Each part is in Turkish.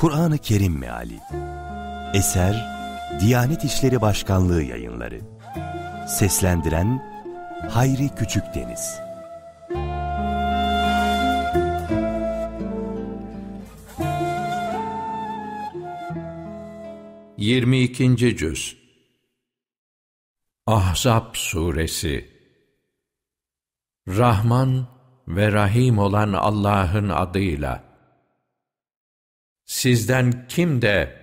Kur'an-ı Kerim Meali. Eser Diyanet İşleri Başkanlığı Yayınları. Seslendiren Hayri Küçükdeniz Yirmi ikinci Cüz. Ahzab Suresi. Rahman ve Rahim olan Allah'ın adıyla Sizden kim de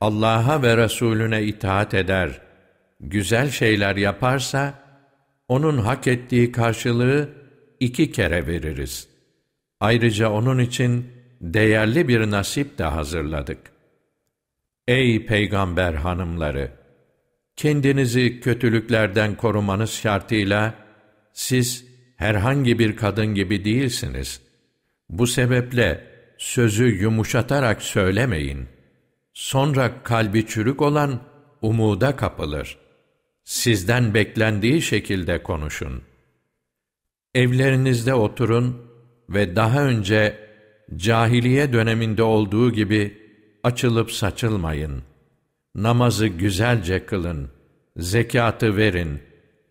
Allah'a ve Resulüne itaat eder, güzel şeyler yaparsa, onun hak ettiği karşılığı iki kere veririz. Ayrıca onun için değerli bir nasip de hazırladık. Ey peygamber hanımları! Kendinizi kötülüklerden korumanız şartıyla, siz herhangi bir kadın gibi değilsiniz. Bu sebeple, sözü yumuşatarak söylemeyin. Sonra kalbi çürük olan umuda kapılır. Sizden beklendiği şekilde konuşun. Evlerinizde oturun ve daha önce cahiliye döneminde olduğu gibi açılıp saçılmayın. Namazı güzelce kılın, zekatı verin,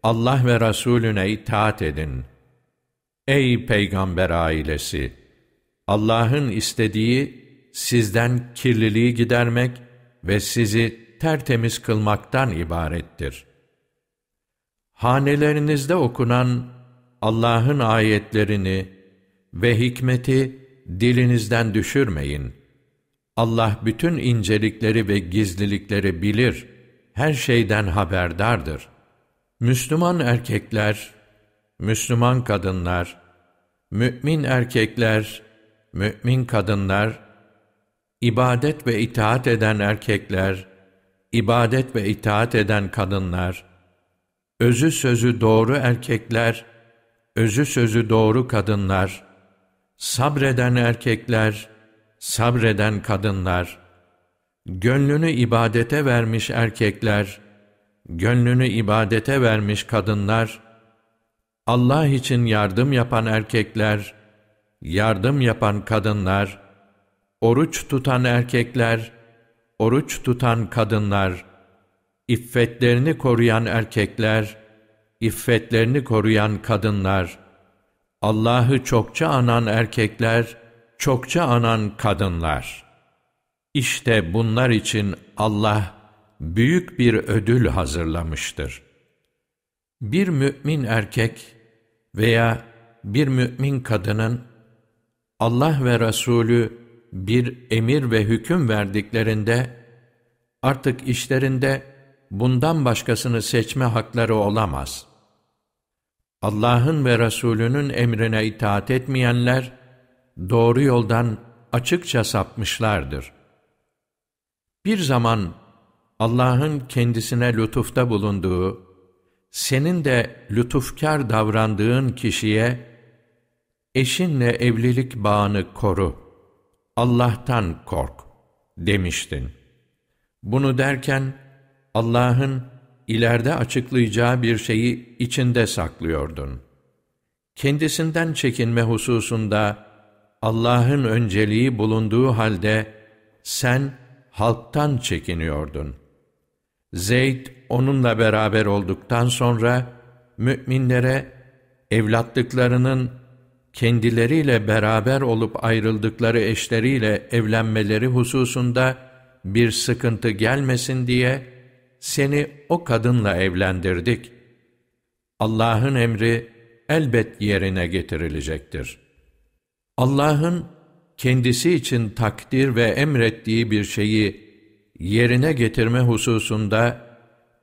Allah ve Resulüne itaat edin. Ey peygamber ailesi! Allah'ın istediği sizden kirliliği gidermek ve sizi tertemiz kılmaktan ibarettir. Hanelerinizde okunan Allah'ın ayetlerini ve hikmeti dilinizden düşürmeyin. Allah bütün incelikleri ve gizlilikleri bilir, her şeyden haberdardır. Müslüman erkekler, Müslüman kadınlar, mümin erkekler, mümin kadınlar, ibadet ve itaat eden erkekler, ibadet ve itaat eden kadınlar, özü sözü doğru erkekler, özü sözü doğru kadınlar, sabreden erkekler, sabreden kadınlar, gönlünü ibadete vermiş erkekler, gönlünü ibadete vermiş kadınlar, Allah için yardım yapan erkekler, yardım yapan kadınlar, oruç tutan erkekler, oruç tutan kadınlar, iffetlerini koruyan erkekler, iffetlerini koruyan kadınlar, Allah'ı çokça anan erkekler, çokça anan kadınlar. İşte bunlar için Allah büyük bir ödül hazırlamıştır. Bir mümin erkek veya bir mümin kadının Allah ve Resulü bir emir ve hüküm verdiklerinde artık işlerinde bundan başkasını seçme hakları olamaz. Allah'ın ve Resulünün emrine itaat etmeyenler doğru yoldan açıkça sapmışlardır. Bir zaman Allah'ın kendisine lütufta bulunduğu, senin de lütufkar davrandığın kişiye eşinle evlilik bağını koru, Allah'tan kork demiştin. Bunu derken Allah'ın ileride açıklayacağı bir şeyi içinde saklıyordun. Kendisinden çekinme hususunda Allah'ın önceliği bulunduğu halde sen halktan çekiniyordun. Zeyd onunla beraber olduktan sonra müminlere evlatlıklarının kendileriyle beraber olup ayrıldıkları eşleriyle evlenmeleri hususunda bir sıkıntı gelmesin diye seni o kadınla evlendirdik. Allah'ın emri elbet yerine getirilecektir. Allah'ın kendisi için takdir ve emrettiği bir şeyi yerine getirme hususunda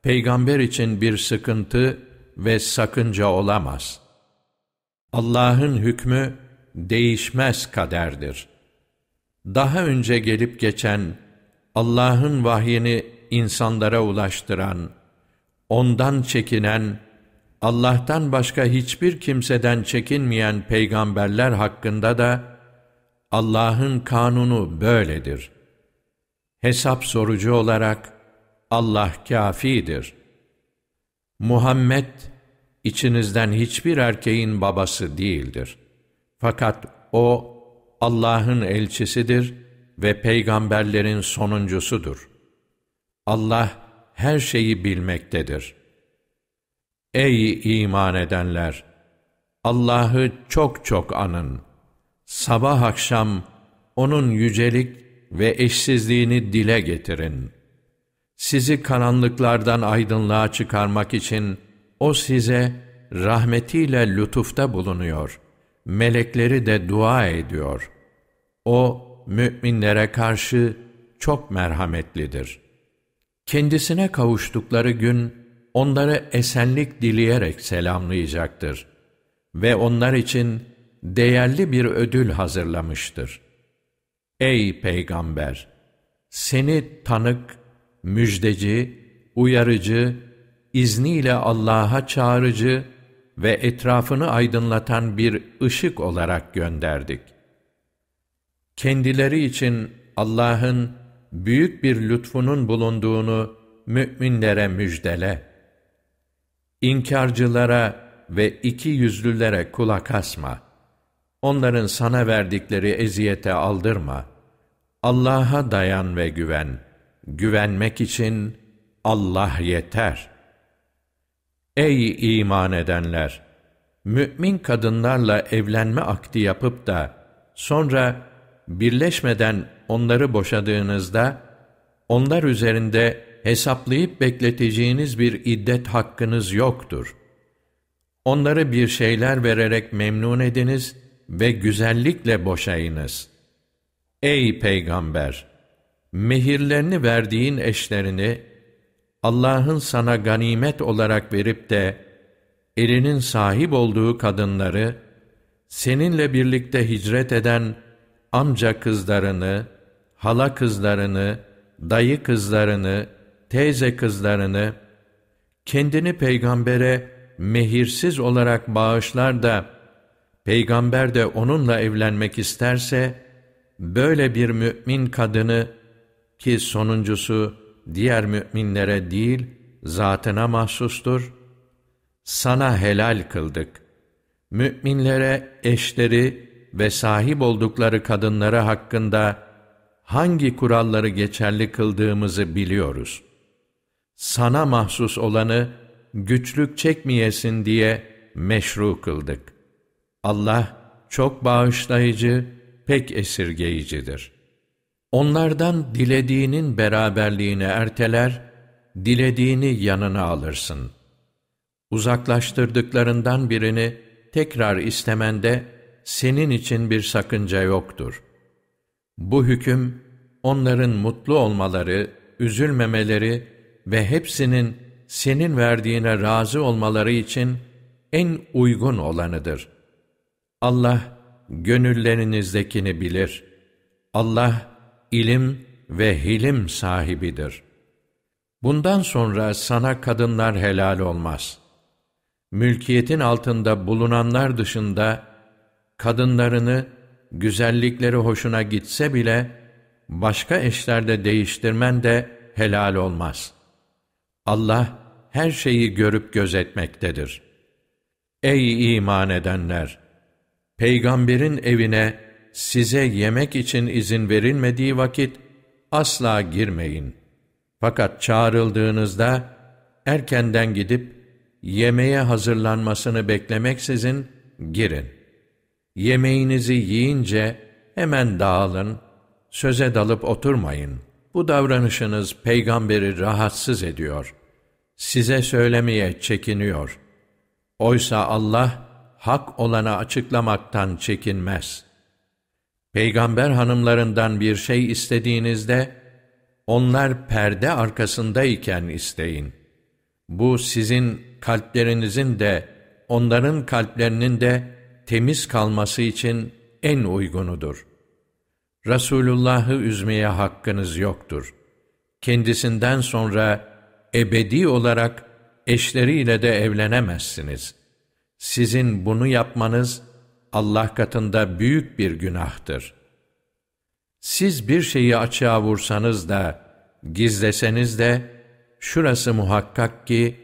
peygamber için bir sıkıntı ve sakınca olamaz.'' Allah'ın hükmü değişmez kaderdir. Daha önce gelip geçen, Allah'ın vahyini insanlara ulaştıran, ondan çekinen, Allah'tan başka hiçbir kimseden çekinmeyen peygamberler hakkında da Allah'ın kanunu böyledir. Hesap sorucu olarak Allah kafidir. Muhammed içinizden hiçbir erkeğin babası değildir. Fakat o Allah'ın elçisidir ve peygamberlerin sonuncusudur. Allah her şeyi bilmektedir. Ey iman edenler! Allah'ı çok çok anın. Sabah akşam O'nun yücelik ve eşsizliğini dile getirin. Sizi karanlıklardan aydınlığa çıkarmak için O size rahmetiyle lütufta bulunuyor. Melekleri de dua ediyor. O, müminlere karşı çok merhametlidir. Kendisine kavuştukları gün, onları esenlik dileyerek selamlayacaktır. Ve onlar için değerli bir ödül hazırlamıştır. Ey Peygamber! Seni tanık, müjdeci, uyarıcı, izniyle Allah'a çağırıcı ve etrafını aydınlatan bir ışık olarak gönderdik. Kendileri için Allah'ın büyük bir lütfunun bulunduğunu müminlere müjdele. İnkarcılara ve iki yüzlülere kulak asma. Onların sana verdikleri eziyete aldırma. Allah'a dayan ve güven. Güvenmek için Allah yeter. Ey iman edenler! Mü'min kadınlarla evlenme akdi yapıp da sonra birleşmeden onları boşadığınızda onlar üzerinde hesaplayıp bekleteceğiniz bir iddet hakkınız yoktur. Onları bir şeyler vererek memnun ediniz ve güzellikle boşayınız. Ey Peygamber! Mehirlerini verdiğin eşlerini Allah'ın sana ganimet olarak verip de elinin sahip olduğu kadınları seninle birlikte hicret eden amca kızlarını, hala kızlarını, dayı kızlarını, teyze kızlarını, kendini peygambere mehirsiz olarak bağışlar da, peygamber de onunla evlenmek isterse, böyle bir mümin kadını, ki sonuncusu diğer müminlere değil, zatına mahsustur, sana helal kıldık. Müminlere eşleri ve sahip oldukları kadınları hakkında hangi kuralları geçerli kıldığımızı biliyoruz. Sana mahsus olanı güçlük çekmeyesin diye meşru kıldık. Allah çok bağışlayıcı, pek esirgeyicidir. Onlardan dilediğinin beraberliğini erteler, dilediğini yanına alırsın. Uzaklaştırdıklarından birini tekrar istemende senin için bir sakınca yoktur. Bu hüküm, onların mutlu olmaları, üzülmemeleri ve hepsinin senin verdiğine razı olmaları için en uygun olanıdır. Allah, gönüllerinizdekini bilir. Allah, ilim ve hilim sahibidir. Bundan sonra sana kadınlar helal olmaz. Mülkiyetin altında bulunanlar dışında, kadınlarını güzellikleri hoşuna gitse bile, başka eşlerde değiştirmen de helal olmaz. Allah her şeyi görüp gözetmektedir. Ey iman edenler! Peygamberin evine size yemek için izin verilmediği vakit asla girmeyin. Fakat çağrıldığınızda erkenden gidip yemeğe hazırlanmasını beklemeksizin girin. Yemeğinizi yiyince hemen dağılın, söze dalıp oturmayın. Bu davranışınız peygamberi rahatsız ediyor. Size söylemeye çekiniyor. Oysa Allah hak olanı açıklamaktan çekinmez. Peygamber hanımlarından bir şey istediğinizde, onlar perde arkasındayken isteyin. Bu sizin kalplerinizin de, onların kalplerinin de temiz kalması için en uygunudur. Resulullah'ı üzmeye hakkınız yoktur. Kendisinden sonra ebedi olarak eşleriyle de evlenemezsiniz. Sizin bunu yapmanız Allah katında büyük bir günahtır. Siz bir şeyi açığa vursanız da, gizleseniz de, şurası muhakkak ki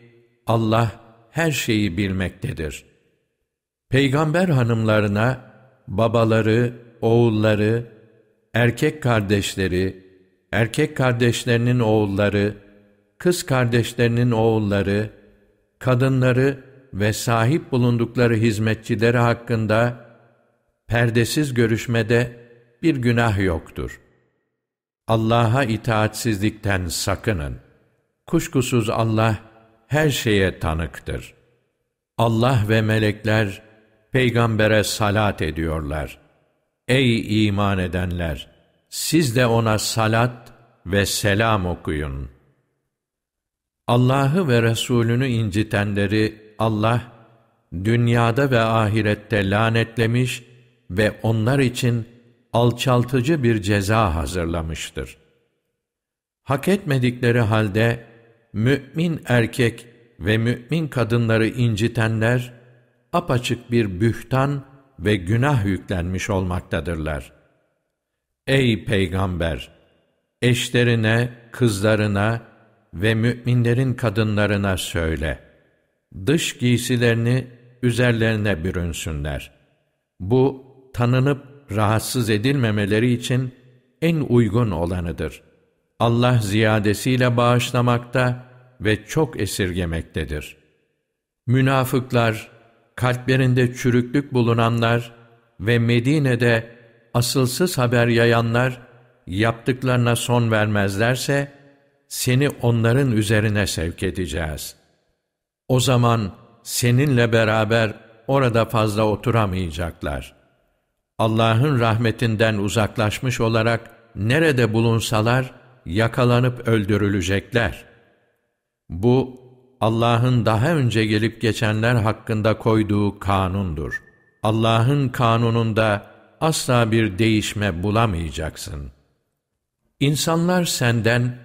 Allah her şeyi bilmektedir.'' Peygamber hanımlarına babaları, oğulları, erkek kardeşleri, erkek kardeşlerinin oğulları, kız kardeşlerinin oğulları, kadınları ve sahip bulundukları hizmetçileri hakkında perdesiz görüşmede bir günah yoktur. Allah'a itaatsizlikten sakının. Kuşkusuz Allah her şeye tanıktır. Allah ve melekler peygambere salat ediyorlar. Ey iman edenler! Siz de ona salat ve selam okuyun. Allah'ı ve Resulünü incitenleri Allah, dünyada ve ahirette lanetlemiş ve onlar için alçaltıcı bir ceza hazırlamıştır. Hak etmedikleri halde, mümin erkek ve mümin kadınları incitenler, apaçık bir bühtan ve günah yüklenmiş olmaktadırlar. Ey Peygamber! Eşlerine, kızlarına ve müminlerin kadınlarına söyle. Dış giysilerini üzerlerine bürünsünler. Bu, tanınıp rahatsız edilmemeleri için en uygun olanıdır. Allah ziyadesiyle bağışlamakta ve çok esirgemektedir. Münafıklar, kalplerinde çürüklük bulunanlar ve Medine'de asılsız haber yayanlar yaptıklarına son vermezlerse seni onların üzerine sevk edeceğiz. O zaman seninle beraber orada fazla oturamayacaklar. Allah'ın rahmetinden uzaklaşmış olarak nerede bulunsalar yakalanıp öldürülecekler. Bu Allah'ın daha önce gelip geçenler hakkında koyduğu kanundur. Allah'ın kanununda asla bir değişme bulamayacaksın. İnsanlar senden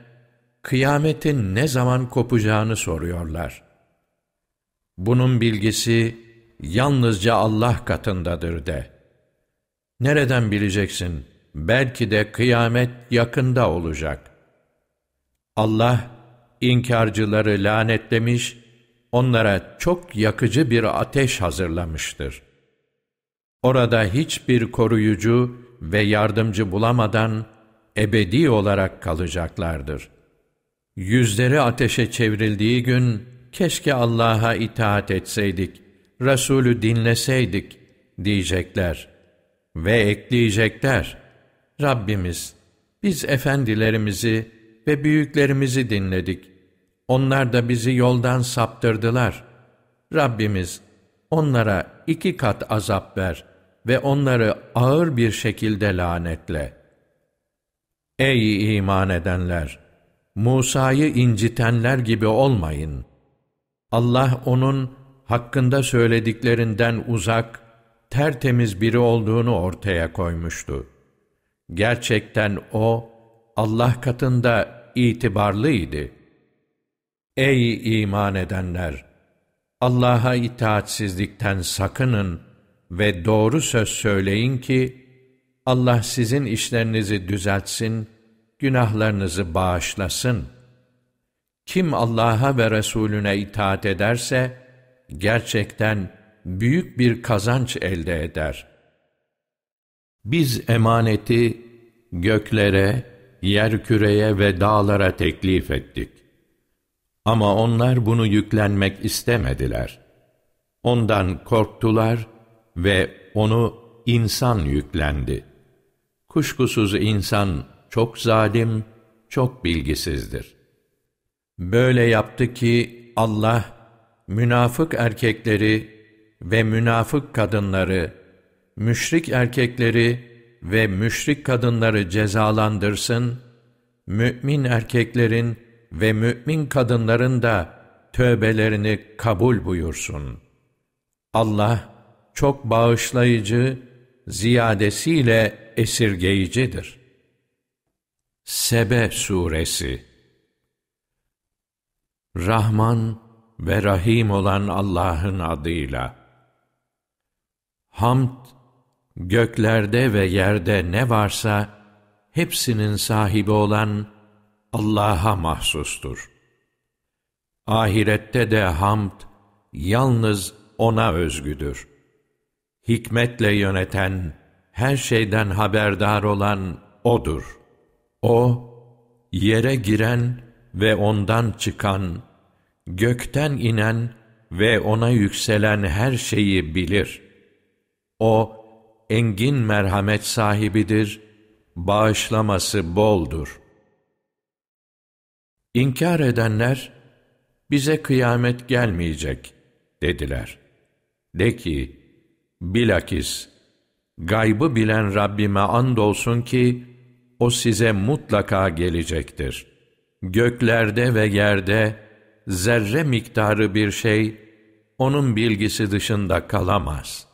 kıyametin ne zaman kopacağını soruyorlar. Bunun bilgisi yalnızca Allah katındadır de. Nereden bileceksin? Belki de kıyamet yakında olacak. Allah, inkarcıları lanetlemiş, onlara çok yakıcı bir ateş hazırlamıştır. Orada hiçbir koruyucu ve yardımcı bulamadan ebedi olarak kalacaklardır. Yüzleri ateşe çevrildiği gün, keşke Allah'a itaat etseydik, Resulü dinleseydik diyecekler. Ve ekleyecekler, Rabbimiz, biz efendilerimizi ve büyüklerimizi dinledik. Onlar da bizi yoldan saptırdılar. Rabbimiz, onlara iki kat azap ver ve onları ağır bir şekilde lanetle. Ey iman edenler! Musa'yı incitenler gibi olmayın. Allah onun hakkında söylediklerinden uzak, tertemiz biri olduğunu ortaya koymuştu. Gerçekten o, Allah katında itibarlıydı. Ey iman edenler! Allah'a itaatsizlikten sakının ve doğru söz söyleyin ki, Allah sizin işlerinizi düzeltsin, günahlarınızı bağışlasın. Kim Allah'a ve Resulüne itaat ederse, gerçekten büyük bir kazanç elde eder. Biz emaneti göklere, yerküreye ve dağlara teklif ettik. Ama onlar bunu yüklenmek istemediler. Ondan korktular ve onu insan yüklendi. Kuşkusuz insan çok zalim, çok bilgisizdir. Böyle yaptı ki Allah münafık erkekleri ve münafık kadınları, müşrik erkekleri ve müşrik kadınları cezalandırsın, mümin erkeklerin ve mümin kadınların da tövbelerini kabul buyursun. Allah çok bağışlayıcı, ziyadesiyle esirgeyicidir. Sebe Suresi Rahman ve Rahim olan Allah'ın adıyla Hamd göklerde ve yerde ne varsa hepsinin sahibi olan Allah'a mahsustur. Ahirette de hamd yalnız O'na özgüdür. Hikmetle yöneten, her şeyden haberdar olan O'dur. O, yere giren ve ondan çıkan, gökten inen ve ona yükselen her şeyi bilir. O, engin merhamet sahibidir, bağışlaması boldur. İnkar edenler, bize kıyamet gelmeyecek dediler. De ki, bilakis, gaybı bilen Rabbime andolsun ki, o size mutlaka gelecektir. Göklerde ve yerde zerre miktarı bir şey, onun bilgisi dışında kalamaz.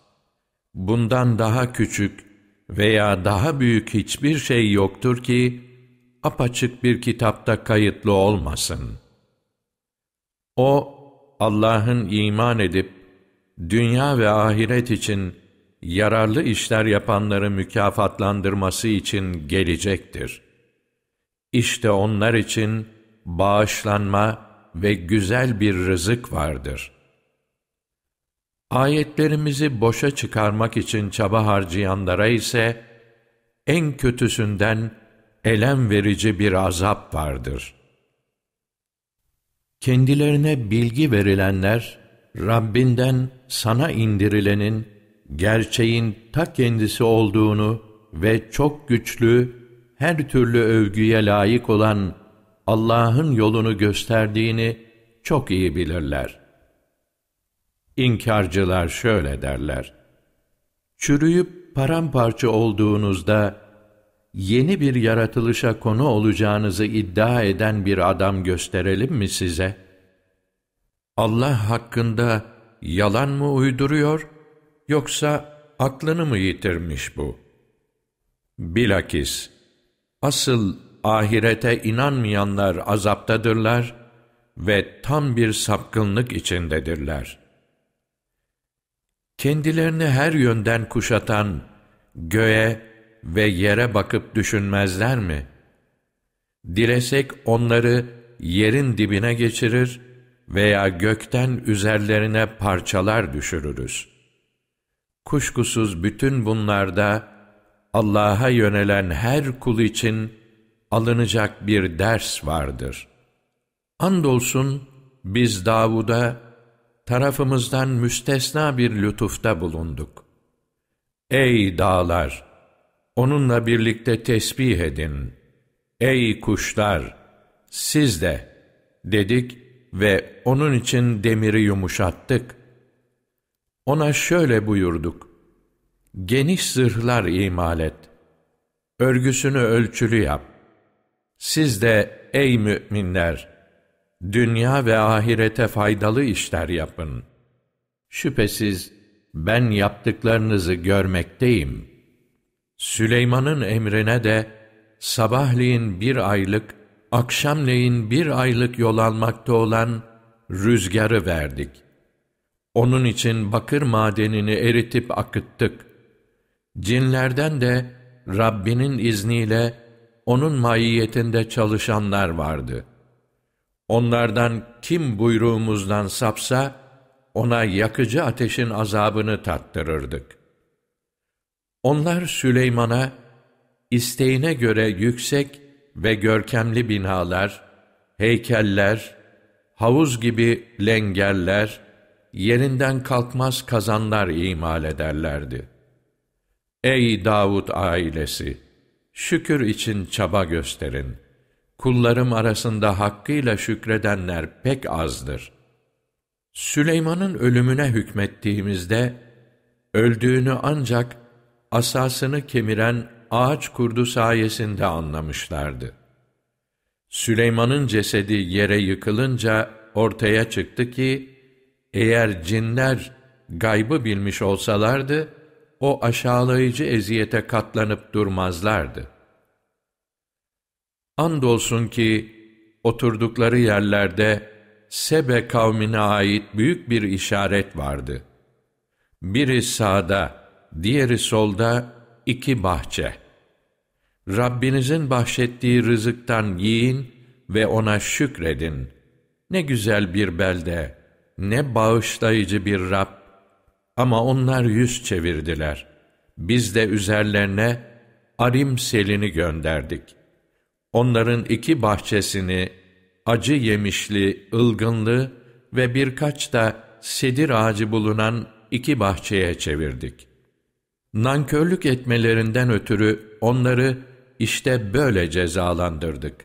Bundan daha küçük veya daha büyük hiçbir şey yoktur ki, apaçık bir kitapta kayıtlı olmasın. O, Allah'ın iman edip, dünya ve ahiret için yararlı işler yapanları mükafatlandırması için gelecektir. İşte onlar için bağışlanma ve güzel bir rızık vardır. Ayetlerimizi boşa çıkarmak için çaba harcayanlara ise en kötüsünden elem verici bir azap vardır. Kendilerine bilgi verilenler, Rabbinden sana indirilenin, gerçeğin ta kendisi olduğunu ve çok güçlü, her türlü övgüye layık olan Allah'ın yolunu gösterdiğini çok iyi bilirler. İnkarcılar şöyle derler. Çürüyüp paramparça olduğunuzda, yeni bir yaratılışa konu olacağınızı iddia eden bir adam gösterelim mi size? Allah hakkında yalan mı uyduruyor, yoksa aklını mı yitirmiş bu? Bilakis, asıl ahirete inanmayanlar azaptadırlar ve tam bir sapkınlık içindedirler. Kendilerini her yönden kuşatan göğe ve yere bakıp düşünmezler mi? Dilesek onları yerin dibine geçirir veya gökten üzerlerine parçalar düşürürüz. Kuşkusuz bütün bunlarda Allah'a yönelen her kul için alınacak bir ders vardır. Andolsun biz Davud'a tarafımızdan müstesna bir lütufta bulunduk. Ey dağlar! Onunla birlikte tesbih edin. Ey kuşlar! Siz de! Dedik ve onun için demiri yumuşattık. Ona şöyle buyurduk. Geniş zırhlar imal et. Örgüsünü ölçülü yap. Siz de ey müminler! Dünya ve ahirete faydalı işler yapın. Şüphesiz ben yaptıklarınızı görmekteyim. Süleyman'ın emrine de sabahleyin bir aylık, akşamleyin bir aylık yol almakta olan rüzgarı verdik. Onun için bakır madenini eritip akıttık. Cinlerden de Rabbinin izniyle onun maiyetinde çalışanlar vardı. Onlardan kim buyruğumuzdan sapsa, ona yakıcı ateşin azabını tattırırdık. Onlar Süleyman'a, isteğine göre yüksek ve görkemli binalar, heykeller, havuz gibi lengerler, yerinden kalkmaz kazanlar imal ederlerdi. Ey Davud ailesi! Şükür için çaba gösterin. Kullarım arasında hakkıyla şükredenler pek azdır. Süleyman'ın ölümüne hükmettiğimizde, öldüğünü ancak asasını kemiren ağaç kurdu sayesinde anlamışlardı. Süleyman'ın cesedi yere yıkılınca ortaya çıktı ki, eğer cinler gaybı bilmiş olsalardı, o aşağılayıcı eziyete katlanıp durmazlardı. Andolsun ki, oturdukları yerlerde Sebe kavmine ait büyük bir işaret vardı. Biri sağda, diğeri solda iki bahçe. Rabbinizin bahşettiği rızıktan yiyin ve ona şükredin. Ne güzel bir belde, ne bağışlayıcı bir Rab. Ama onlar yüz çevirdiler. Biz de üzerlerine Arim selini gönderdik. Onların iki bahçesini acı yemişli, ılgınlı ve birkaç da sedir ağacı bulunan iki bahçeye çevirdik. Nankörlük etmelerinden ötürü onları işte böyle cezalandırdık.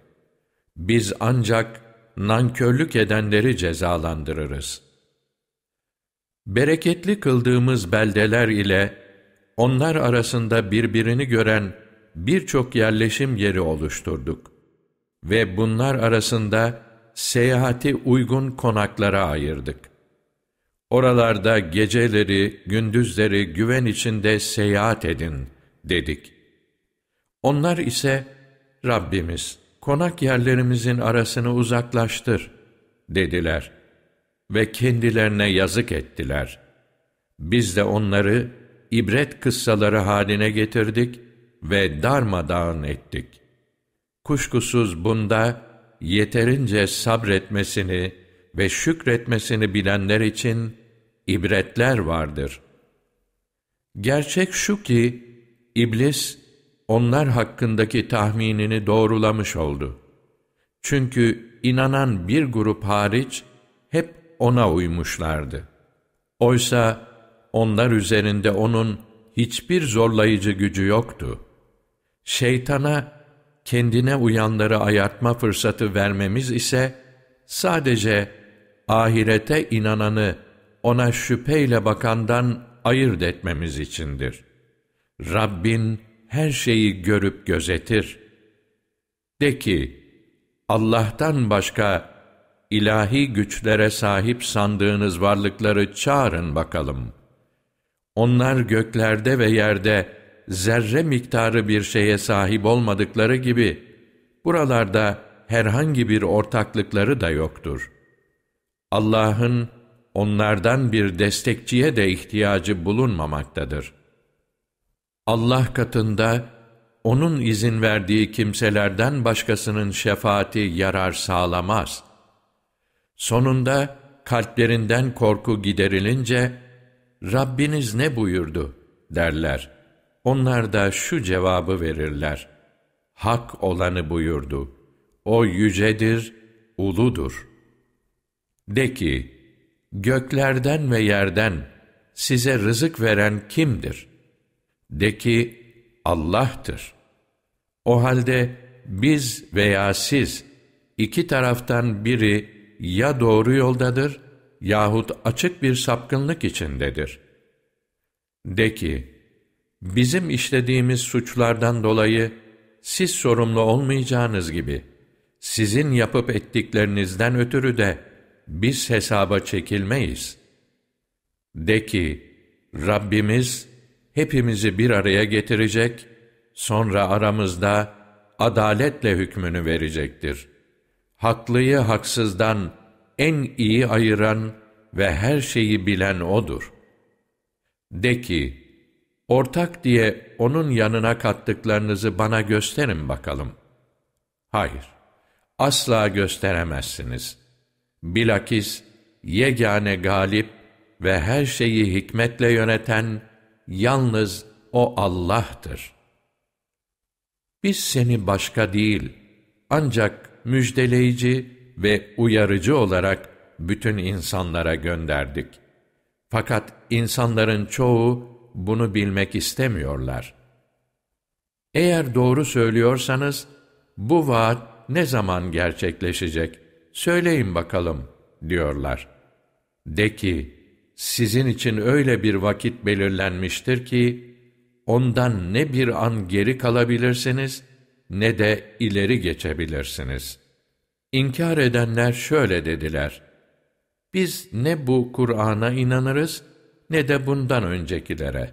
Biz ancak nankörlük edenleri cezalandırırız. Bereketli kıldığımız beldeler ile onlar arasında birbirini gören birçok yerleşim yeri oluşturduk ve bunlar arasında seyahati uygun konaklara ayırdık. Oralarda geceleri, gündüzleri güven içinde seyahat edin dedik. Onlar ise Rabbimiz konak yerlerimizin arasını uzaklaştır dediler ve kendilerine yazık ettiler. Biz de onları ibret kıssaları haline getirdik ve darmadağın ettik. Kuşkusuz bunda yeterince sabretmesini ve şükretmesini bilenler için ibretler vardır. Gerçek şu ki, iblis onlar hakkındaki tahminini doğrulamış oldu. Çünkü inanan bir grup hariç hep ona uymuşlardı. Oysa onlar üzerinde onun hiçbir zorlayıcı gücü yoktu. Şeytana kendine uyanları ayartma fırsatı vermemiz ise sadece ahirete inananı ona şüpheyle bakandan ayırt etmemiz içindir. Rabbin her şeyi görüp gözetir. De ki, Allah'tan başka ilahi güçlere sahip sandığınız varlıkları çağırın bakalım. Onlar göklerde ve yerde zerre miktarı bir şeye sahip olmadıkları gibi, buralarda herhangi bir ortaklıkları da yoktur. Allah'ın onlardan bir destekçiye de ihtiyacı bulunmamaktadır. Allah katında onun izin verdiği kimselerden başkasının şefaati yarar sağlamaz. Sonunda kalplerinden korku giderilince Rabbiniz ne buyurdu derler. Onlar da şu cevabı verirler. Hak olanı buyurdu. O yücedir, uludur. De ki, göklerden ve yerden size rızık veren kimdir? De ki, Allah'tır. O halde biz veya siz iki taraftan biri ya doğru yoldadır yahut açık bir sapkınlık içindedir. De ki, bizim işlediğimiz suçlardan dolayı siz sorumlu olmayacağınız gibi, sizin yapıp ettiklerinizden ötürü de biz hesaba çekilmeyiz. De ki, Rabbimiz hepimizi bir araya getirecek, sonra aramızda adaletle hükmünü verecektir. Haklıyı haksızdan en iyi ayıran ve her şeyi bilen O'dur. De ki, ortak diye O'nun yanına kattıklarınızı bana gösterin bakalım. Hayır, asla gösteremezsiniz. Bilakis, yegane galip ve her şeyi hikmetle yöneten yalnız O Allah'tır. Biz seni başka değil, ancak müjdeleyici ve uyarıcı olarak bütün insanlara gönderdik. Fakat insanların çoğu bunu bilmek istemiyorlar. Eğer doğru söylüyorsanız, bu vaat ne zaman gerçekleşecek? Söyleyin bakalım, diyorlar. De ki, sizin için öyle bir vakit belirlenmiştir ki, ondan ne bir an geri kalabilirsiniz, ne de ileri geçebilirsiniz. İnkar edenler şöyle dediler, biz ne bu Kur'an'a inanırız, ne de bundan öncekilere.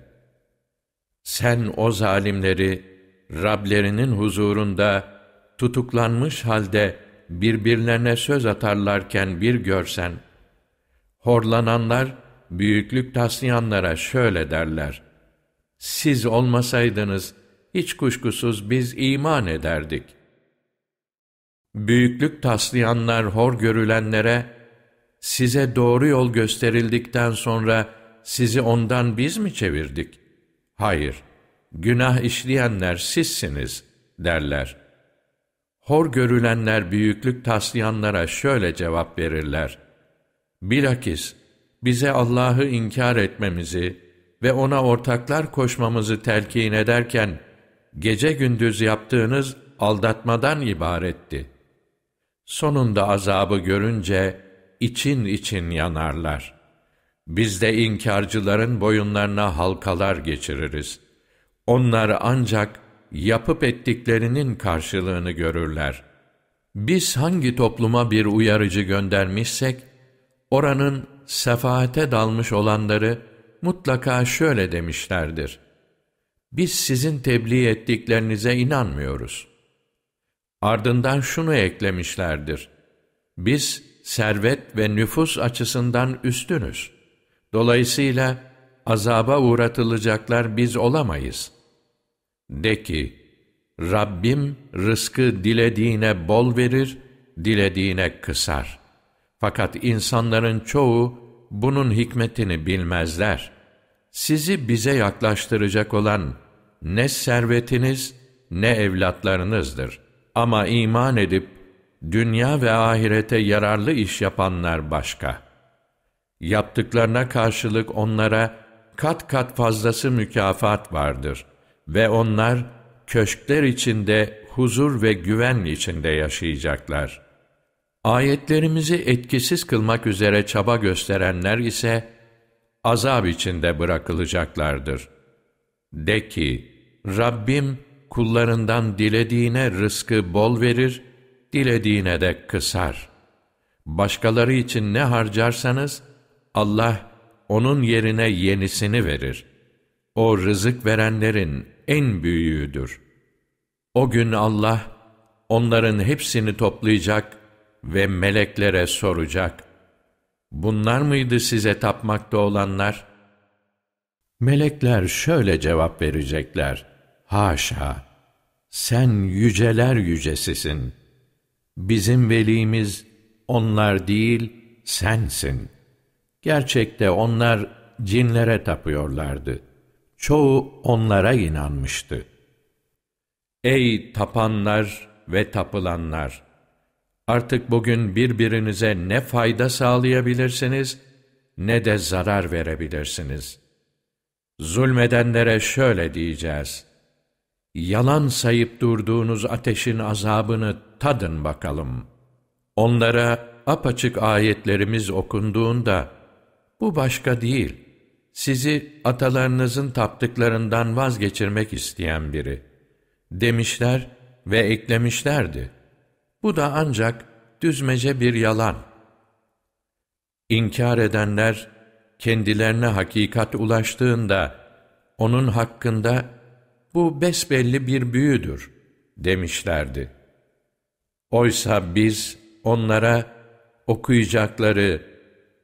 Sen o zalimleri, Rablerinin huzurunda tutuklanmış halde birbirlerine söz atarlarken bir görsen, horlananlar, büyüklük taslayanlara şöyle derler, siz olmasaydınız, hiç kuşkusuz biz iman ederdik. Büyüklük taslayanlar hor görülenlere, size doğru yol gösterildikten sonra sizi ondan biz mi çevirdik? Hayır, günah işleyenler sizsiniz derler. Hor görülenler büyüklük taslayanlara şöyle cevap verirler. Bilakis bize Allah'ı inkar etmemizi ve ona ortaklar koşmamızı telkin ederken, gece gündüz yaptığınız aldatmadan ibaretti. Sonunda azabı görünce için için yanarlar. Biz de inkarcıların boyunlarına halkalar geçiririz. Onlar ancak yapıp ettiklerinin karşılığını görürler. Biz hangi topluma bir uyarıcı göndermişsek, oranın sefaate dalmış olanları mutlaka şöyle demişlerdir. Biz sizin tebliğ ettiklerinize inanmıyoruz. Ardından şunu eklemişlerdir. Biz servet ve nüfus açısından üstünüz. Dolayısıyla azaba uğratılacaklar biz olamayız. De ki, Rabbim rızkı dilediğine bol verir, dilediğine kısar. Fakat insanların çoğu bunun hikmetini bilmezler. Sizi bize yaklaştıracak olan ne servetiniz ne evlatlarınızdır. Ama iman edip dünya ve ahirete yararlı iş yapanlar başka. Yaptıklarına karşılık onlara kat kat fazlası mükafat vardır ve onlar köşkler içinde huzur ve güven içinde yaşayacaklar. Ayetlerimizi etkisiz kılmak üzere çaba gösterenler ise azap içinde bırakılacaklardır. De ki, Rabbim kullarından dilediğine rızkı bol verir, dilediğine de kısar. Başkaları için ne harcarsanız, Allah onun yerine yenisini verir. O rızık verenlerin en büyüğüdür. O gün Allah, onların hepsini toplayacak ve meleklere soracak. Bunlar mıydı size tapmakta olanlar? Melekler şöyle cevap verecekler. Haşa! Sen yüceler yücesisin. Bizim velimiz onlar değil, sensin. Gerçekte onlar cinlere tapıyorlardı. Çoğu onlara inanmıştı. Ey tapanlar ve tapılanlar! Artık bugün birbirinize ne fayda sağlayabilirsiniz, ne de zarar verebilirsiniz. Zulmedenlere şöyle diyeceğiz. Yalan sayıp durduğunuz ateşin azabını tadın bakalım. Onlara apaçık ayetlerimiz okunduğunda, bu başka değil, sizi atalarınızın taptıklarından vazgeçirmek isteyen biri. Demişler ve eklemişlerdi. Bu da ancak düzmece bir yalan. İnkar edenler, kendilerine hakikat ulaştığında, onun hakkında bu besbelli bir büyüdür demişlerdi. Oysa biz onlara okuyacakları,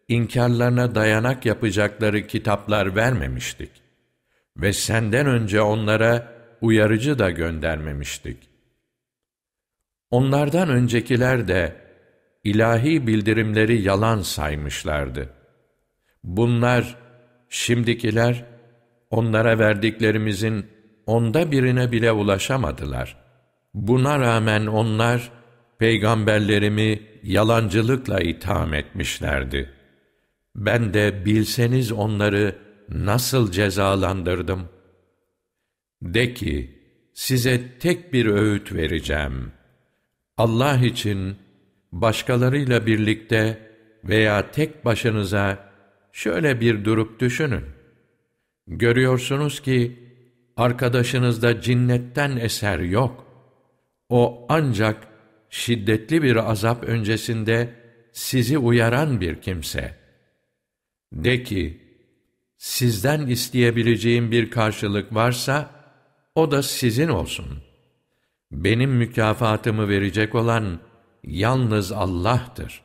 inkarlarına dayanak yapacakları kitaplar vermemiştik ve senden önce onlara uyarıcı da göndermemiştik. Onlardan öncekiler de ilahi bildirimleri yalan saymışlardı. Bunlar, şimdikiler, onlara verdiklerimizin onda birine bile ulaşamadılar. Buna rağmen onlar, peygamberlerimi yalancılıkla itham etmişlerdi. Ben de bilseniz onları nasıl cezalandırdım? De ki, size tek bir öğüt vereceğim.'' Allah için başkalarıyla birlikte veya tek başınıza şöyle bir durup düşünün. Görüyorsunuz ki arkadaşınızda cinnetten eser yok. O ancak şiddetli bir azap öncesinde sizi uyaran bir kimse. De ki, sizden isteyebileceğim bir karşılık varsa, o da sizin olsun.'' Benim mükafatımı verecek olan yalnız Allah'tır.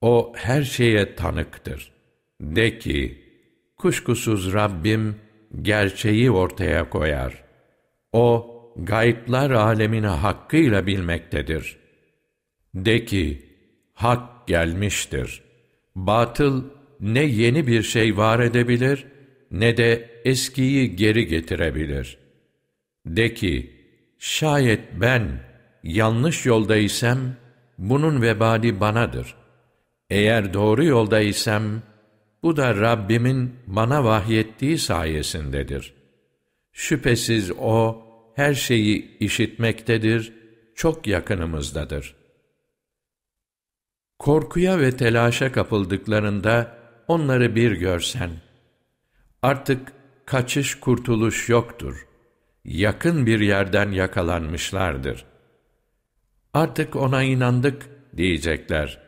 O her şeye tanıktır. De ki, kuşkusuz Rabbim gerçeği ortaya koyar. O, gayplar alemini hakkıyla bilmektedir. De ki, hak gelmiştir. Batıl ne yeni bir şey var edebilir, ne de eskiyi geri getirebilir. De ki, şayet ben yanlış yoldaysam, bunun vebali banadır. Eğer doğru yoldaysam, bu da Rabbimin bana vahyettiği sayesindedir. Şüphesiz O, her şeyi işitmektedir, çok yakınımızdadır. Korkuya ve telaşa kapıldıklarında onları bir görsen, artık kaçış kurtuluş yoktur. Yakın bir yerden yakalanmışlardır. Artık ona inandık diyecekler.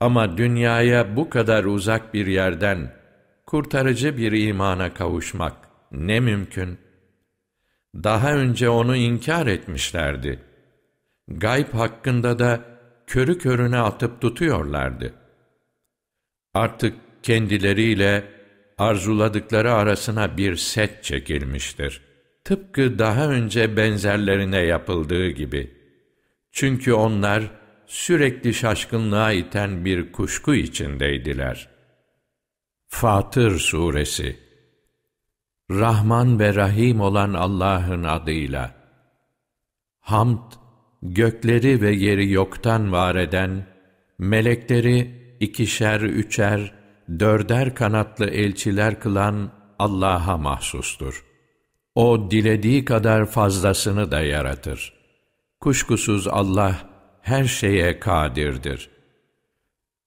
Ama dünyaya bu kadar uzak bir yerden kurtarıcı bir imana kavuşmak ne mümkün? Daha önce onu inkar etmişlerdi. Gayb hakkında da körü körüne atıp tutuyorlardı. Artık kendileriyle arzuladıkları arasına bir set çekilmiştir. Tıpkı daha önce benzerlerine yapıldığı gibi. Çünkü onlar sürekli şaşkınlığa iten bir kuşku içindeydiler. Fatır Suresi Rahman ve Rahim olan Allah'ın adıyla Hamd, gökleri ve yeri yoktan var eden, melekleri ikişer, üçer, dörder kanatlı elçiler kılan Allah'a mahsustur. O dilediği kadar fazlasını da yaratır. Kuşkusuz Allah her şeye kadirdir.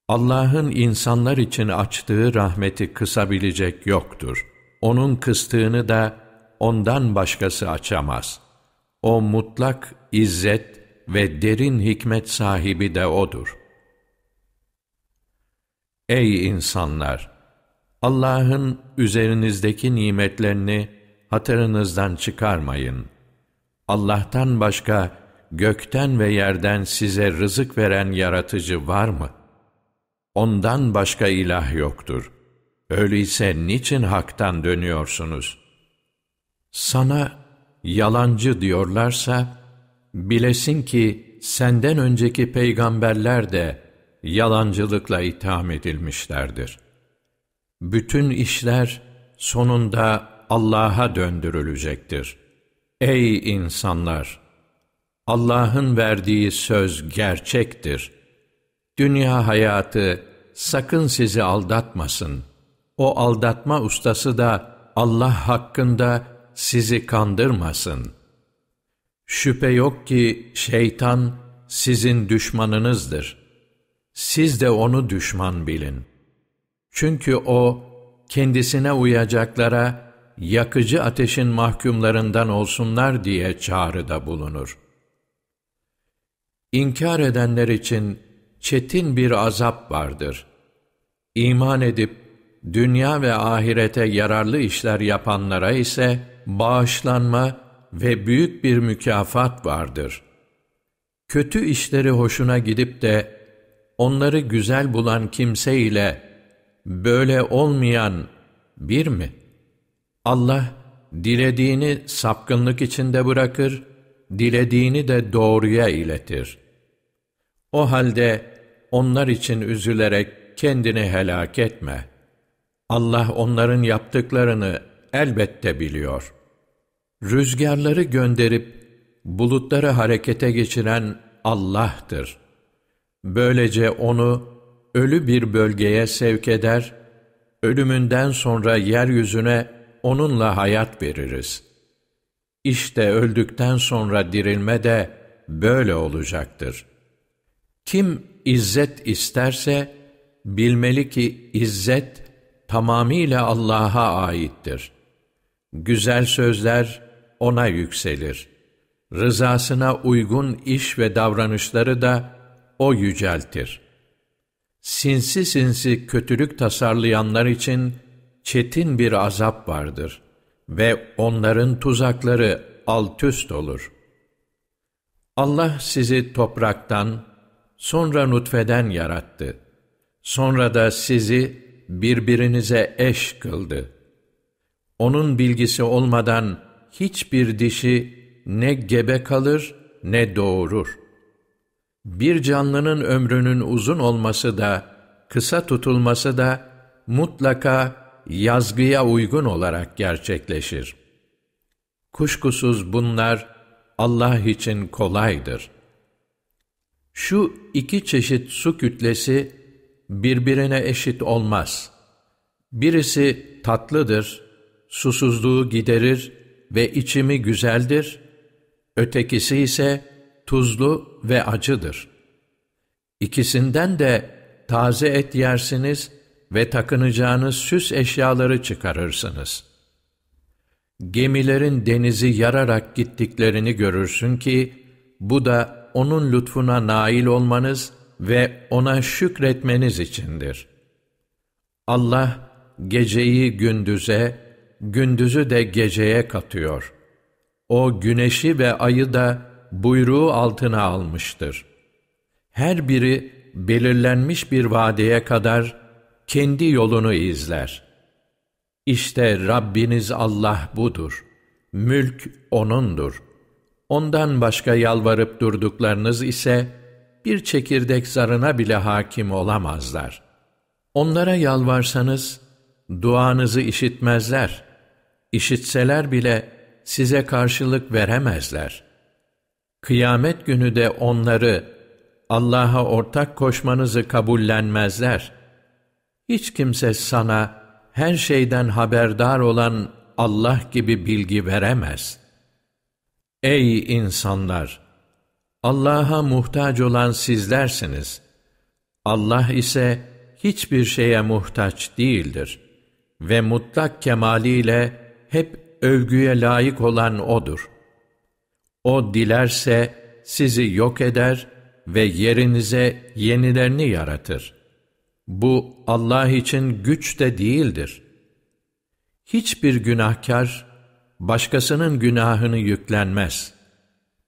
Allah'ın insanlar için açtığı rahmeti kısabilecek yoktur. Onun kıstığını da ondan başkası açamaz. O mutlak izzet ve derin hikmet sahibi de O'dur. Ey insanlar! Allah'ın üzerinizdeki nimetlerini hatırınızdan çıkarmayın. Allah'tan başka gökten ve yerden size rızık veren yaratıcı var mı? Ondan başka ilah yoktur. Öyleyse niçin haktan dönüyorsunuz? Sana yalancı diyorlarsa, bilesin ki senden önceki peygamberler de yalancılıkla itham edilmişlerdir. Bütün işler sonunda Allah'a döndürülecektir. Ey insanlar! Allah'ın verdiği söz gerçektir. Dünya hayatı sakın sizi aldatmasın. O aldatma ustası da Allah hakkında sizi kandırmasın. Şüphe yok ki şeytan sizin düşmanınızdır. Siz de onu düşman bilin. Çünkü o kendisine uyacaklara yakıcı ateşin mahkumlarından olsunlar diye çağrıda bulunur. İnkar edenler için çetin bir azap vardır. İman edip dünya ve ahirete yararlı işler yapanlara ise bağışlanma ve büyük bir mükafat vardır. Kötü işleri hoşuna gidip de onları güzel bulan kimse ile böyle olmayan bir mi? Allah dilediğini sapkınlık içinde bırakır, dilediğini de doğruya iletir. O halde onlar için üzülerek kendini helak etme. Allah onların yaptıklarını elbette biliyor. Rüzgarları gönderip bulutları harekete geçiren Allah'tır. Böylece onu ölü bir bölgeye sevk eder, ölümünden sonra yeryüzüne onunla hayat veririz. İşte öldükten sonra dirilme de böyle olacaktır.'' Kim izzet isterse bilmeli ki izzet tamamıyla Allah'a aittir. Güzel sözler ona yükselir. Rızasına uygun iş ve davranışları da o yüceltir. Sinsi sinsi kötülük tasarlayanlar için çetin bir azap vardır ve onların tuzakları altüst olur. Allah sizi topraktan, sonra nutfeden yarattı. Sonra da sizi birbirinize eş kıldı. Onun bilgisi olmadan hiçbir dişi ne gebe kalır ne doğurur. Bir canlının ömrünün uzun olması da, kısa tutulması da mutlaka yazgıya uygun olarak gerçekleşir. Kuşkusuz bunlar Allah için kolaydır. Şu iki çeşit su kütlesi birbirine eşit olmaz. Birisi tatlıdır, susuzluğu giderir ve içimi güzeldir. Ötekisi ise tuzlu ve acıdır. İkisinden de taze et yersiniz ve takınacağınız süs eşyaları çıkarırsınız. Gemilerin denizi yararak gittiklerini görürsün ki, bu da onun lütfuna nail olmanız ve ona şükretmeniz içindir. Allah, geceyi gündüze, gündüzü de geceye katıyor. O güneşi ve ayı da buyruğu altına almıştır. Her biri belirlenmiş bir vadeye kadar kendi yolunu izler. İşte Rabbiniz Allah budur. Mülk O'nundur. Ondan başka yalvarıp durduklarınız ise bir çekirdek zarına bile hakim olamazlar. Onlara yalvarsanız duanızı işitmezler. İşitseler bile size karşılık veremezler. Kıyamet günü de onları Allah'a ortak koşmanızı kabullenmezler. Hiç kimse sana her şeyden haberdar olan Allah gibi bilgi veremez. Ey insanlar! Allah'a muhtaç olan sizlersiniz. Allah ise hiçbir şeye muhtaç değildir ve mutlak kemaliyle hep övgüye layık olan O'dur. O dilerse sizi yok eder ve yerinize yenilerini yaratır. Bu Allah için güç de değildir. Hiçbir günahkar, başkasının günahını yüklenmez.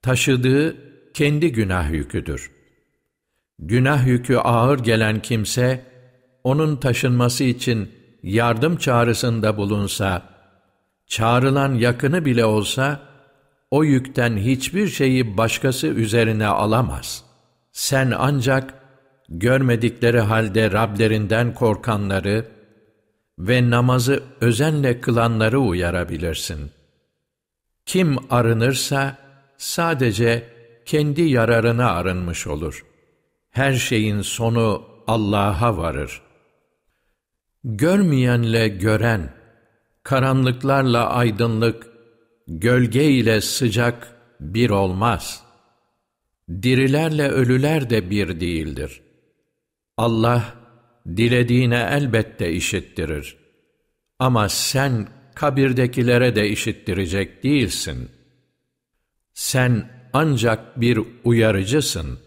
Taşıdığı kendi günah yüküdür. Günah yükü ağır gelen kimse, onun taşınması için yardım çağrısında bulunsa, çağrılan yakını bile olsa, o yükten hiçbir şeyi başkası üzerine alamaz. Sen ancak görmedikleri halde Rablerinden korkanları ve namazı özenle kılanları uyarabilirsin. Kim arınırsa sadece kendi yararına arınmış olur. Her şeyin sonu Allah'a varır. Görmeyenle gören, karanlıklarla aydınlık, gölge ile sıcak bir olmaz. Dirilerle ölüler de bir değildir. Allah, dilediğine elbette işittirir. Ama sen kabirdekilere de işittirecek değilsin. Sen ancak bir uyarıcısın.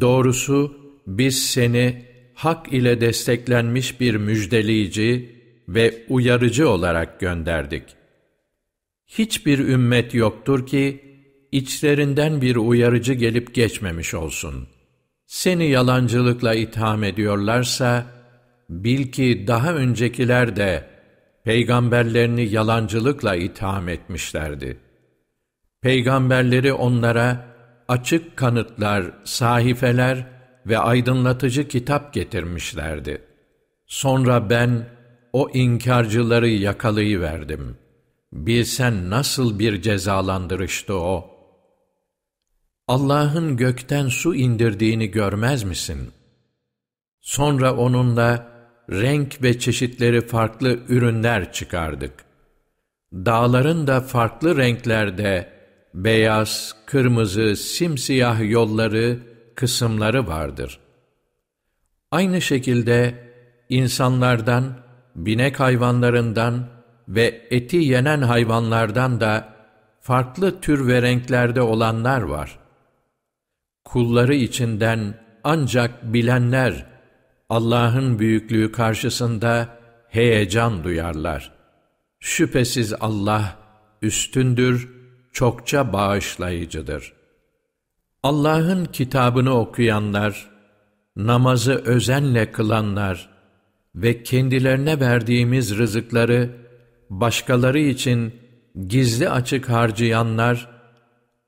Doğrusu biz seni hak ile desteklenmiş bir müjdeleyici ve uyarıcı olarak gönderdik. Hiçbir ümmet yoktur ki içlerinden bir uyarıcı gelip geçmemiş olsun. Seni yalancılıkla itham ediyorlarsa bil ki daha öncekiler de peygamberlerini yalancılıkla itham etmişlerdi. Peygamberleri onlara açık kanıtlar, sahifeler ve aydınlatıcı kitap getirmişlerdi. Sonra ben o inkarcıları yakalayıverdim. Bilsen nasıl bir cezalandırıştı o. Allah'ın gökten su indirdiğini görmez misin? Sonra onunla renk ve çeşitleri farklı ürünler çıkardık. Dağların da farklı renklerde beyaz, kırmızı, simsiyah yolları, kısımları vardır. Aynı şekilde insanlardan, binek hayvanlarından ve eti yenen hayvanlardan da farklı tür ve renklerde olanlar var. Kulları içinden ancak bilenler Allah'ın büyüklüğü karşısında heyecan duyarlar. Şüphesiz Allah üstündür, çokça bağışlayıcıdır. Allah'ın kitabını okuyanlar, namazı özenle kılanlar ve kendilerine verdiğimiz rızıkları başkaları için gizli açık harcayanlar,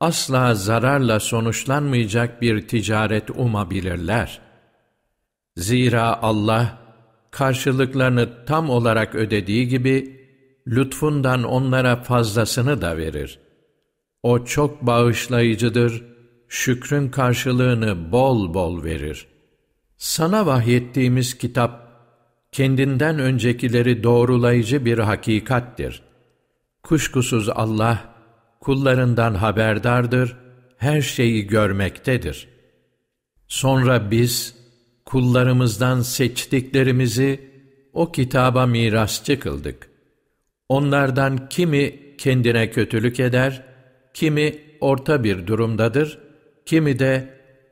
asla zararla sonuçlanmayacak bir ticaret umabilirler. Zira Allah, karşılıklarını tam olarak ödediği gibi, lütfundan onlara fazlasını da verir. O çok bağışlayıcıdır, şükrün karşılığını bol bol verir. Sana vahyettiğimiz kitap, kendinden öncekileri doğrulayıcı bir hakikattir. Kuşkusuz Allah, kullarından haberdardır, her şeyi görmektedir. Sonra biz, kullarımızdan seçtiklerimizi o kitaba mirasçı kıldık. Onlardan kimi kendine kötülük eder, kimi orta bir durumdadır, kimi de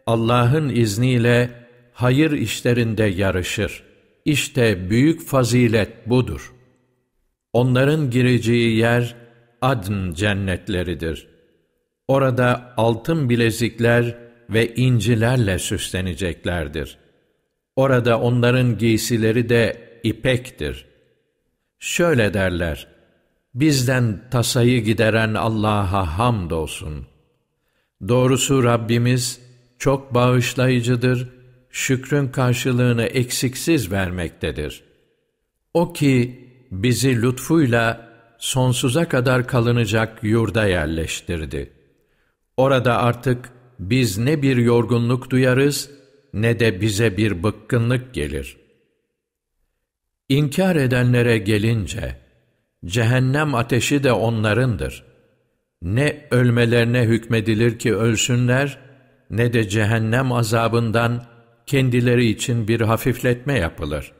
Allah'ın izniyle hayır işlerinde yarışır. İşte büyük fazilet budur. Onların gireceği yer adn cennetleridir. Orada altın bilezikler ve incilerle süsleneceklerdir. Orada onların giysileri de ipektir. Şöyle derler, bizden tasayı gideren Allah'a hamdolsun. Doğrusu Rabbimiz çok bağışlayıcıdır, şükrün karşılığını eksiksiz vermektedir. O ki bizi lütfuyla sonsuza kadar kalınacak yurda yerleştirdi. Orada artık biz ne bir yorgunluk duyarız, ne de bize bir bıkkınlık gelir. İnkar edenlere gelince, cehennem ateşi de onlarındır. Ne ölmelerine hükmedilir ki ölsünler, ne de cehennem azabından kendileri için bir hafifletme yapılır.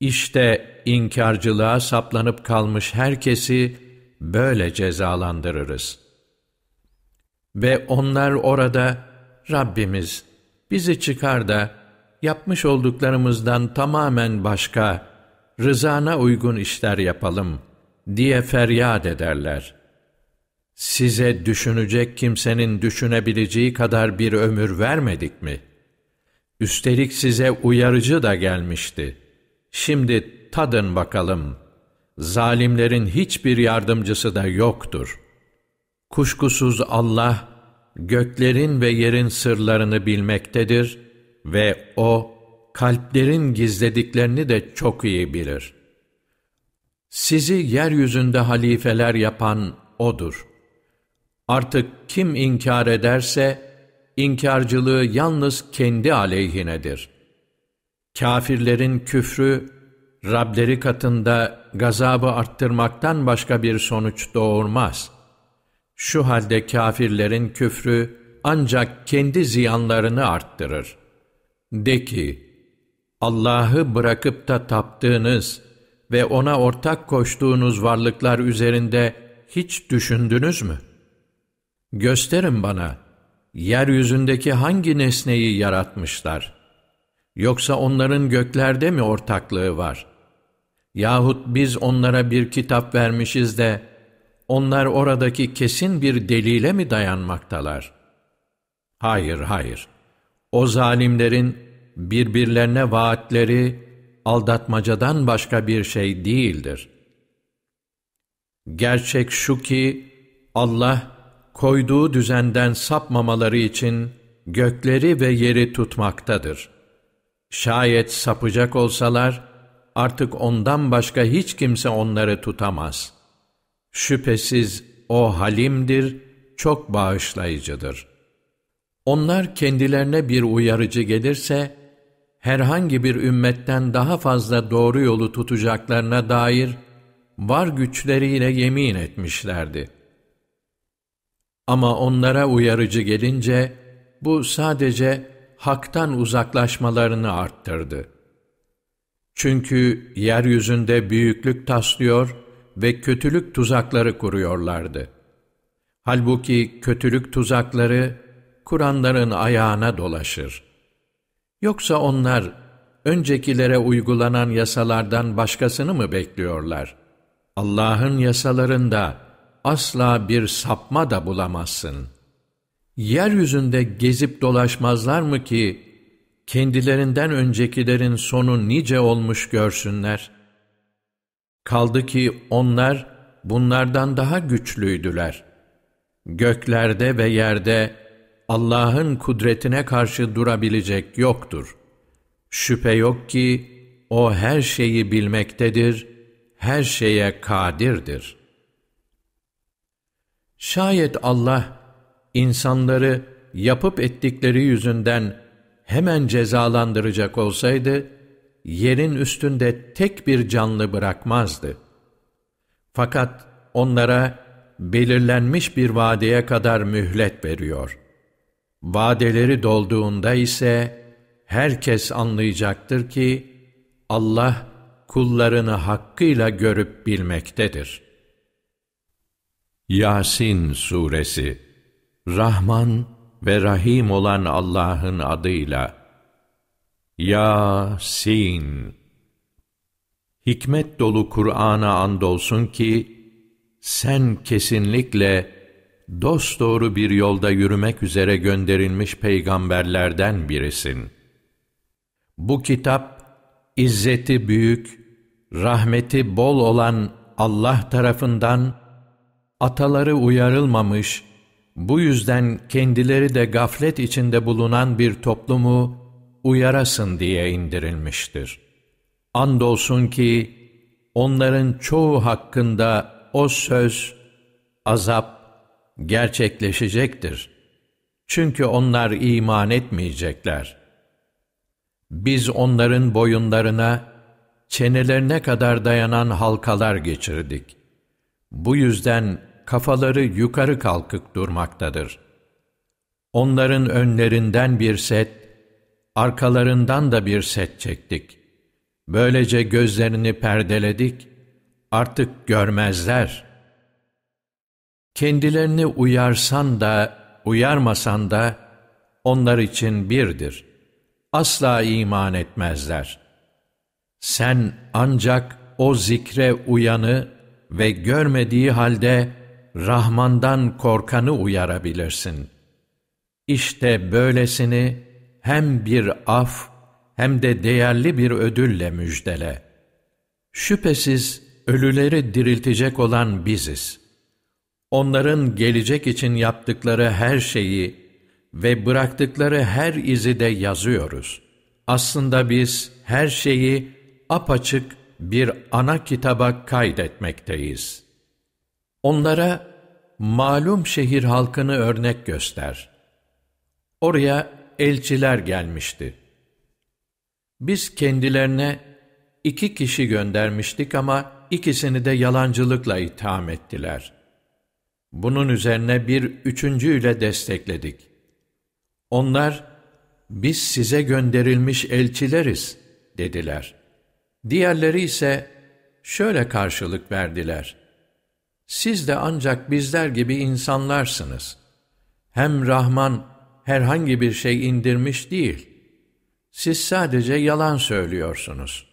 İşte inkarcılığa saplanıp kalmış herkesi böyle cezalandırırız. Ve onlar orada, Rabbimiz bizi çıkar da yapmış olduklarımızdan tamamen başka, rızana uygun işler yapalım diye feryat ederler. Size düşünecek kimsenin düşünebileceği kadar bir ömür vermedik mi? Üstelik size uyarıcı da gelmişti. Şimdi tadın bakalım. Zalimlerin hiçbir yardımcısı da yoktur. Kuşkusuz Allah, göklerin ve yerin sırlarını bilmektedir ve O, kalplerin gizlediklerini de çok iyi bilir. Sizi yeryüzünde halifeler yapan O'dur. Artık kim inkar ederse, inkarcılığı yalnız kendi aleyhinedir. Kafirlerin küfrü, Rableri katında gazabı arttırmaktan başka bir sonuç doğurmaz. Şu halde kafirlerin küfrü ancak kendi ziyanlarını arttırır. De ki, Allah'ı bırakıp da taptığınız ve O'na ortak koştuğunuz varlıklar üzerinde hiç düşündünüz mü? Gösterin bana, yeryüzündeki hangi nesneyi yaratmışlar? Yoksa onların göklerde mi ortaklığı var? Yahut biz onlara bir kitap vermişiz de, onlar oradaki kesin bir delile mi dayanmaktalar? Hayır, hayır. O zalimlerin birbirlerine vaatleri aldatmacadan başka bir şey değildir. Gerçek şu ki Allah koyduğu düzenden sapmamaları için gökleri ve yeri tutmaktadır. Şayet sapacak olsalar artık ondan başka hiç kimse onları tutamaz. Şüphesiz o halimdir, çok bağışlayıcıdır.'' Onlar kendilerine bir uyarıcı gelirse, herhangi bir ümmetten daha fazla doğru yolu tutacaklarına dair var güçleriyle yemin etmişlerdi. Ama onlara uyarıcı gelince, bu sadece haktan uzaklaşmalarını arttırdı. Çünkü yeryüzünde büyüklük taslıyor ve kötülük tuzakları kuruyorlardı. Halbuki kötülük tuzakları, Kur'anların ayağına dolaşır. Yoksa onlar öncekilere uygulanan yasalardan başkasını mı bekliyorlar? Allah'ın yasalarında asla bir sapma da bulamazsın. Yeryüzünde gezip dolaşmazlar mı ki kendilerinden öncekilerin sonu nice olmuş görsünler? Kaldı ki onlar bunlardan daha güçlüydüler. Göklerde ve yerde Allah'ın kudretine karşı durabilecek yoktur. Şüphe yok ki O her şeyi bilmektedir, her şeye kadirdir. Şayet Allah insanları yapıp ettikleri yüzünden hemen cezalandıracak olsaydı, yerin üstünde tek bir canlı bırakmazdı. Fakat onlara belirlenmiş bir vadeye kadar mühlet veriyor. Vadeleri dolduğunda ise herkes anlayacaktır ki Allah kullarını hakkıyla görüp bilmektedir. Yasin Suresi Rahman ve Rahim olan Allah'ın adıyla Yasin Hikmet dolu Kur'an'a andolsun ki sen kesinlikle dosdoğru bir yolda yürümek üzere gönderilmiş peygamberlerden birisin. Bu kitap izzeti büyük, rahmeti bol olan Allah tarafından ataları uyarılmamış, bu yüzden kendileri de gaflet içinde bulunan bir toplumu uyarasın diye indirilmiştir. Andolsun ki onların çoğu hakkında o söz, azap gerçekleşecektir. Çünkü onlar iman etmeyecekler. Biz onların boyunlarına, çenelerine kadar dayanan halkalar geçirdik. Bu yüzden kafaları yukarı kalkık durmaktadır. Onların önlerinden bir set, arkalarından da bir set çektik. Böylece gözlerini perdeledik, artık görmezler. Kendilerini uyarsan da, uyarmasan da, onlar için birdir. Asla iman etmezler. Sen ancak o zikre uyanı ve görmediği halde Rahman'dan korkanı uyarabilirsin. İşte böylesini hem bir af hem de değerli bir ödülle müjdele. Şüphesiz ölüleri diriltecek olan biziz. Onların gelecek için yaptıkları her şeyi ve bıraktıkları her izi de yazıyoruz. Aslında biz her şeyi apaçık bir ana kitaba kaydetmekteyiz. Onlara malum şehir halkını örnek göster. Oraya elçiler gelmişti. Biz kendilerine iki kişi göndermiştik ama ikisini de yalancılıkla itham ettiler. Bunun üzerine bir üçüncüyle destekledik. Onlar, biz size gönderilmiş elçileriz, dediler. Diğerleri ise şöyle karşılık verdiler. Siz de ancak bizler gibi insanlarsınız. Hem Rahman herhangi bir şey indirmiş değil. Siz sadece yalan söylüyorsunuz.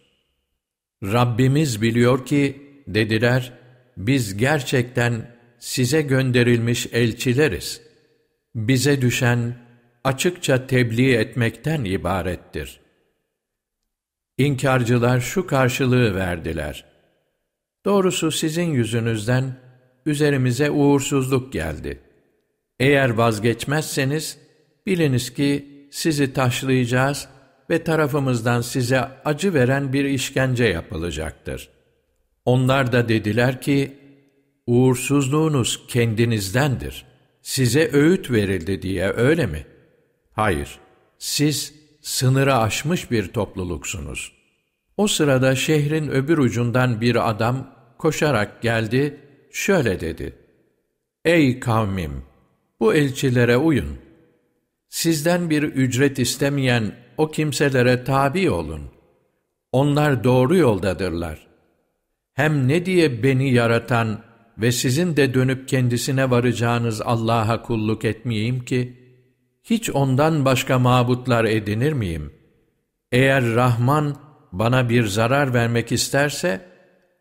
Rabbimiz biliyor ki, dediler, biz gerçekten size gönderilmiş elçileriz. Bize düşen açıkça tebliğ etmekten ibarettir. İnkarcılar şu karşılığı verdiler. Doğrusu sizin yüzünüzden üzerimize uğursuzluk geldi. Eğer vazgeçmezseniz, biliniz ki sizi taşlayacağız ve tarafımızdan size acı veren bir işkence yapılacaktır. Onlar da dediler ki, uğursuzluğunuz kendinizdendir. Size öğüt verildi diye öyle mi? Hayır, siz sınırı aşmış bir topluluksunuz. O sırada şehrin öbür ucundan bir adam koşarak geldi, şöyle dedi. Ey kavmim! Bu elçilere uyun. Sizden bir ücret istemeyen o kimselere tabi olun. Onlar doğru yoldadırlar. Hem ne diye beni yaratan ve sizin de dönüp kendisine varacağınız Allah'a kulluk etmeyeyim ki, hiç ondan başka mabutlar edinir miyim? Eğer Rahman bana bir zarar vermek isterse,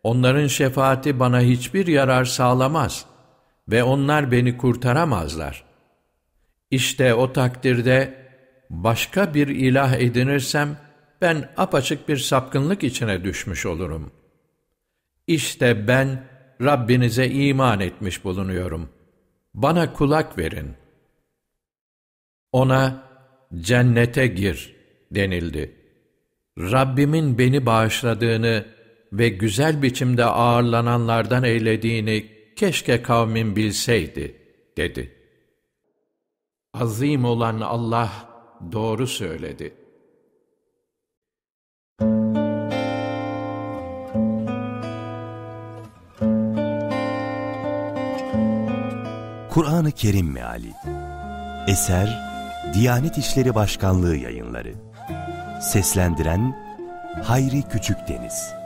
onların şefaati bana hiçbir yarar sağlamaz ve onlar beni kurtaramazlar. İşte o takdirde başka bir ilah edinirsem, ben apaçık bir sapkınlık içine düşmüş olurum. İşte ben Rabbinize iman etmiş bulunuyorum. Bana kulak verin. Ona cennete gir denildi. Rabbimin beni bağışladığını ve güzel biçimde ağırlananlardan eylediğini keşke kavmin bilseydi, dedi. Azim olan Allah doğru söyledi. Kur'an-ı Kerim Meali. Eser Diyanet İşleri Başkanlığı yayınları. Seslendiren Hayri Küçükdeniz